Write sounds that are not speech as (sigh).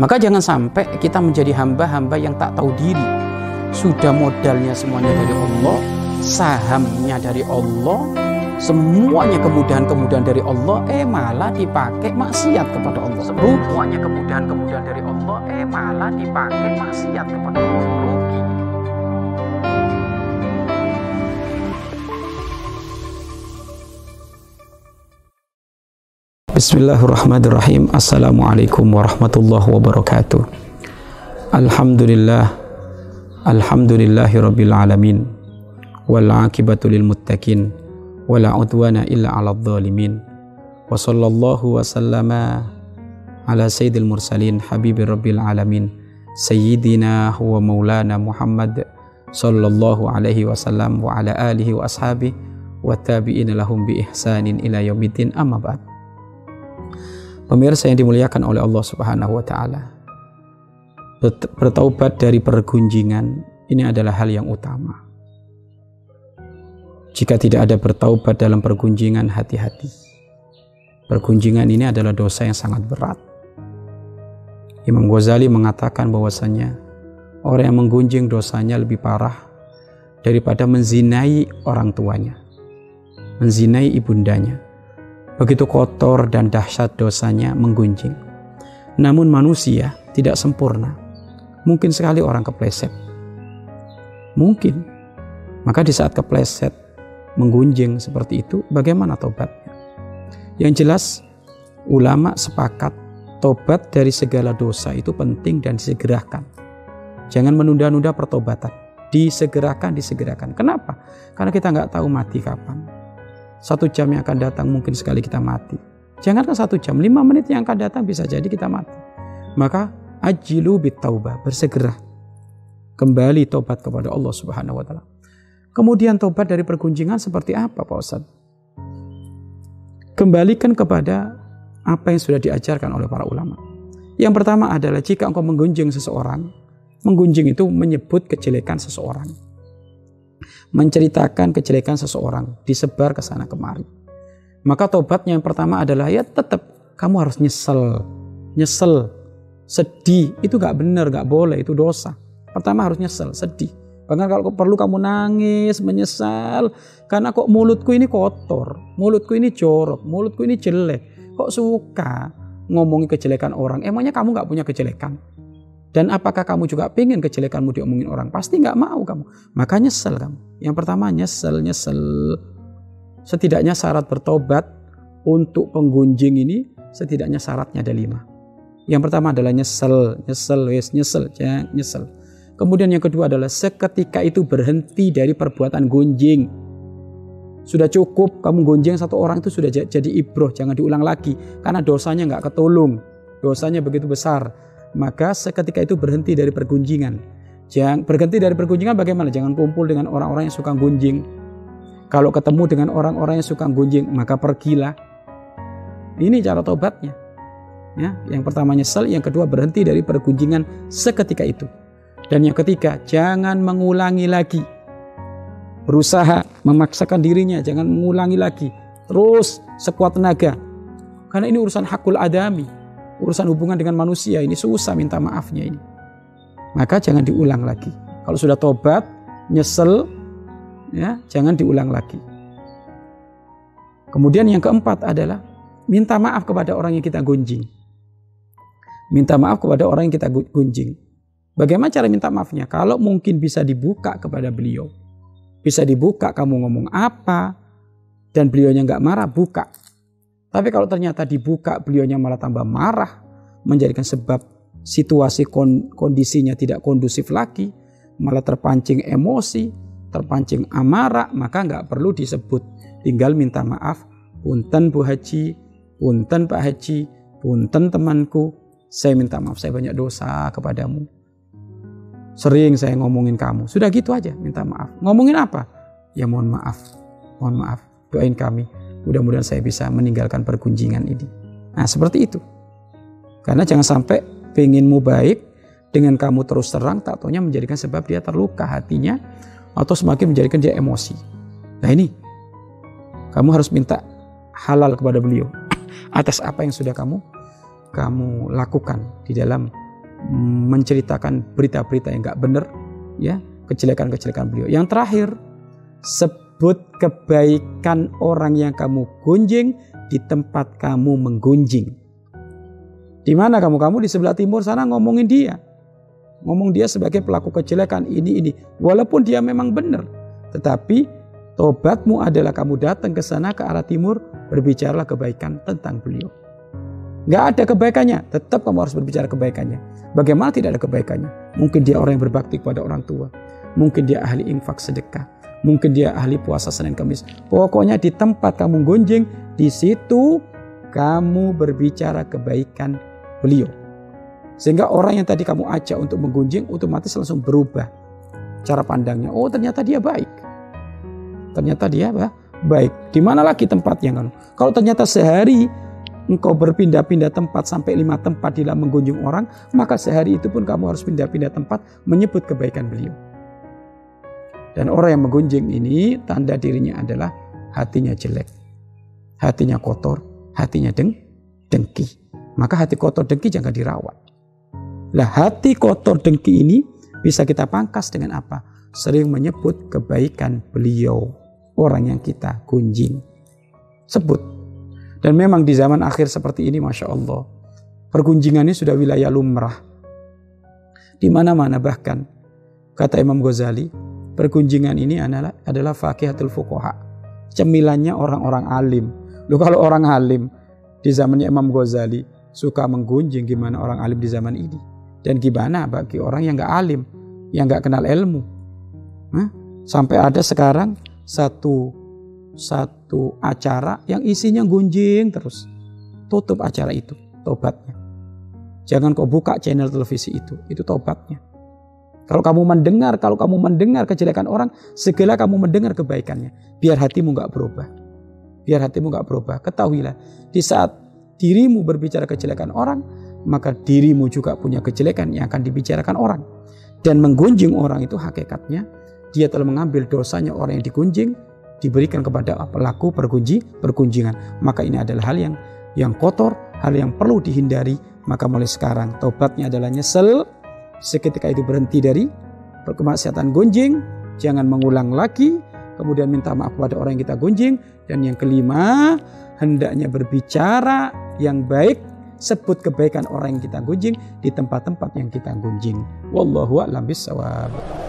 Maka jangan sampai kita menjadi hamba-hamba yang tak tahu diri. Sudah modalnya semuanya dari Allah, sahamnya dari Allah, semuanya kemudahan-kemudahan dari Allah, eh malah dipakai maksiat kepada Allah. Semuanya kemudahan-kemudahan dari Allah, eh malah dipakai maksiat kepada Allah. Bismillahirrahmanirrahim Assalamualaikum warahmatullahi wabarakatuh Alhamdulillah Alhamdulillahi rabbil alamin Wal akibatu lil muttaqin Wala udwana illa ala dhalimin Wa sallallahu wa sallama Ala sayyidil mursalin Habibi rabbil alamin Sayyidina wa maulana Muhammad Sallallahu alaihi wasallam Wa ala alihi wa ashabi Wa tabi'ina lahum bi ihsanin ila yaumiddin amma ba'd Pemirsa yang dimuliakan oleh Allah Subhanahu wa taala. Bertaubat dari pergunjingan ini adalah hal yang utama. Jika tidak ada bertaubat dalam pergunjingan, hati-hati. Pergunjingan ini adalah dosa yang sangat berat. Imam Ghazali mengatakan bahwasanya orang yang menggunjing dosanya lebih parah daripada menzinai orang tuanya, menzinai ibundanya Begitu kotor dan dahsyat dosanya menggunjing. Namun manusia tidak sempurna. Mungkin sekali orang kepleset. Mungkin. Maka di saat kepleset, menggunjing seperti itu, bagaimana tobatnya? Yang jelas, ulama sepakat tobat dari segala dosa itu penting dan disegerakan. Jangan menunda-nunda pertobatan. Disegerakan, disegerakan. Kenapa? Karena kita nggak tahu mati kapan. Satu jam yang akan datang mungkin sekali kita mati. Jangankan satu jam, lima menit yang akan datang bisa jadi kita mati. Maka ajilu taubah, bersegera. Kembali tobat kepada Allah Subhanahu wa taala. Kemudian tobat dari pergunjingan seperti apa Pak Ustaz? Kembalikan kepada apa yang sudah diajarkan oleh para ulama. Yang pertama adalah jika engkau menggunjing seseorang, menggunjing itu menyebut kejelekan seseorang menceritakan kejelekan seseorang, disebar ke sana kemari. Maka tobatnya yang pertama adalah ya tetap kamu harus nyesel, nyesel, sedih itu gak benar, gak boleh, itu dosa. Pertama harus nyesel, sedih. Bahkan kalau perlu kamu nangis, menyesal, karena kok mulutku ini kotor, mulutku ini jorok, mulutku ini jelek, kok suka ngomongin kejelekan orang. Emangnya kamu gak punya kejelekan? Dan apakah kamu juga pengen kejelekanmu diomongin orang? Pasti nggak mau kamu. Maka nyesel kamu. Yang pertama nyesel, nyesel. Setidaknya syarat bertobat untuk penggunjing ini setidaknya syaratnya ada lima. Yang pertama adalah nyesel, nyesel, wes nyesel, nyesel. Kemudian yang kedua adalah seketika itu berhenti dari perbuatan gunjing. Sudah cukup kamu gunjing satu orang itu sudah jadi ibroh, jangan diulang lagi karena dosanya nggak ketolong, dosanya begitu besar maka seketika itu berhenti dari pergunjingan. Jangan berhenti dari pergunjingan bagaimana? Jangan kumpul dengan orang-orang yang suka gunjing. Kalau ketemu dengan orang-orang yang suka gunjing, maka pergilah. Ini cara tobatnya. Ya, yang pertama nyesel, yang kedua berhenti dari pergunjingan seketika itu. Dan yang ketiga, jangan mengulangi lagi. Berusaha memaksakan dirinya, jangan mengulangi lagi. Terus sekuat tenaga. Karena ini urusan hakul adami urusan hubungan dengan manusia ini susah minta maafnya ini. Maka jangan diulang lagi. Kalau sudah tobat, nyesel, ya jangan diulang lagi. Kemudian yang keempat adalah minta maaf kepada orang yang kita gunjing. Minta maaf kepada orang yang kita gunjing. Bagaimana cara minta maafnya? Kalau mungkin bisa dibuka kepada beliau. Bisa dibuka kamu ngomong apa. Dan beliaunya nggak marah, buka. Tapi kalau ternyata dibuka beliaunya malah tambah marah, menjadikan sebab situasi kondisinya tidak kondusif lagi, malah terpancing emosi, terpancing amarah, maka nggak perlu disebut. Tinggal minta maaf, punten Bu Haji, punten Pak Haji, punten temanku, saya minta maaf, saya banyak dosa kepadamu. Sering saya ngomongin kamu, sudah gitu aja minta maaf. Ngomongin apa? Ya mohon maaf, mohon maaf, doain kami Mudah-mudahan saya bisa meninggalkan pergunjingan ini. Nah seperti itu. Karena jangan sampai pengenmu baik dengan kamu terus terang tak taunya menjadikan sebab dia terluka hatinya atau semakin menjadikan dia emosi. Nah ini kamu harus minta halal kepada beliau (coughs) atas apa yang sudah kamu kamu lakukan di dalam menceritakan berita-berita yang nggak benar, ya kejelekan-kejelekan beliau. Yang terakhir, sebut kebaikan orang yang kamu gunjing di tempat kamu menggunjing. Di mana kamu? Kamu di sebelah timur sana ngomongin dia. Ngomong dia sebagai pelaku kejelekan ini ini. Walaupun dia memang benar. Tetapi tobatmu adalah kamu datang ke sana ke arah timur. Berbicaralah kebaikan tentang beliau. Gak ada kebaikannya. Tetap kamu harus berbicara kebaikannya. Bagaimana tidak ada kebaikannya? Mungkin dia orang yang berbakti kepada orang tua. Mungkin dia ahli infak sedekah. Mungkin dia ahli puasa Senin Kamis. Pokoknya di tempat kamu gonjeng, di situ kamu berbicara kebaikan beliau. Sehingga orang yang tadi kamu ajak untuk menggunjing otomatis langsung berubah cara pandangnya. Oh ternyata dia baik. Ternyata dia apa? Baik. Di mana lagi tempatnya kan? Kalau ternyata sehari engkau berpindah-pindah tempat sampai lima tempat dalam menggunjing orang, maka sehari itu pun kamu harus pindah-pindah tempat menyebut kebaikan beliau. Dan orang yang menggunjing ini tanda dirinya adalah hatinya jelek, hatinya kotor, hatinya deng, dengki maka hati kotor dengki jangan dirawat. Lah hati kotor dengki ini bisa kita pangkas dengan apa? Sering menyebut kebaikan beliau, orang yang kita kunjing. Sebut. Dan memang di zaman akhir seperti ini Masya Allah. Pergunjingan ini sudah wilayah lumrah. Di mana-mana bahkan. Kata Imam Ghazali, pergunjingan ini adalah, adalah fakihatul fukoha. Cemilannya orang-orang alim. Loh kalau orang alim di zamannya Imam Ghazali suka menggunjing gimana orang alim di zaman ini. Dan gimana bagi orang yang gak alim, yang gak kenal ilmu. Hah? Sampai ada sekarang satu satu acara yang isinya gunjing terus. Tutup acara itu, tobatnya. Jangan kau buka channel televisi itu, itu tobatnya. Kalau kamu mendengar, kalau kamu mendengar kejelekan orang, segala kamu mendengar kebaikannya. Biar hatimu gak berubah. Biar hatimu gak berubah. Ketahuilah, di saat dirimu berbicara kejelekan orang, maka dirimu juga punya kejelekan yang akan dibicarakan orang. Dan menggunjing orang itu hakikatnya dia telah mengambil dosanya orang yang digunjing diberikan kepada pelaku pergunji pergunjingan. Maka ini adalah hal yang yang kotor, hal yang perlu dihindari. Maka mulai sekarang tobatnya adalah nyesel. Seketika itu berhenti dari kemaksiatan gunjing, jangan mengulang lagi, kemudian minta maaf kepada orang yang kita gunjing. Dan yang kelima, hendaknya berbicara yang baik, sebut kebaikan orang yang kita gunjing di tempat-tempat yang kita gunjing. Wallahu a'lam bishawab.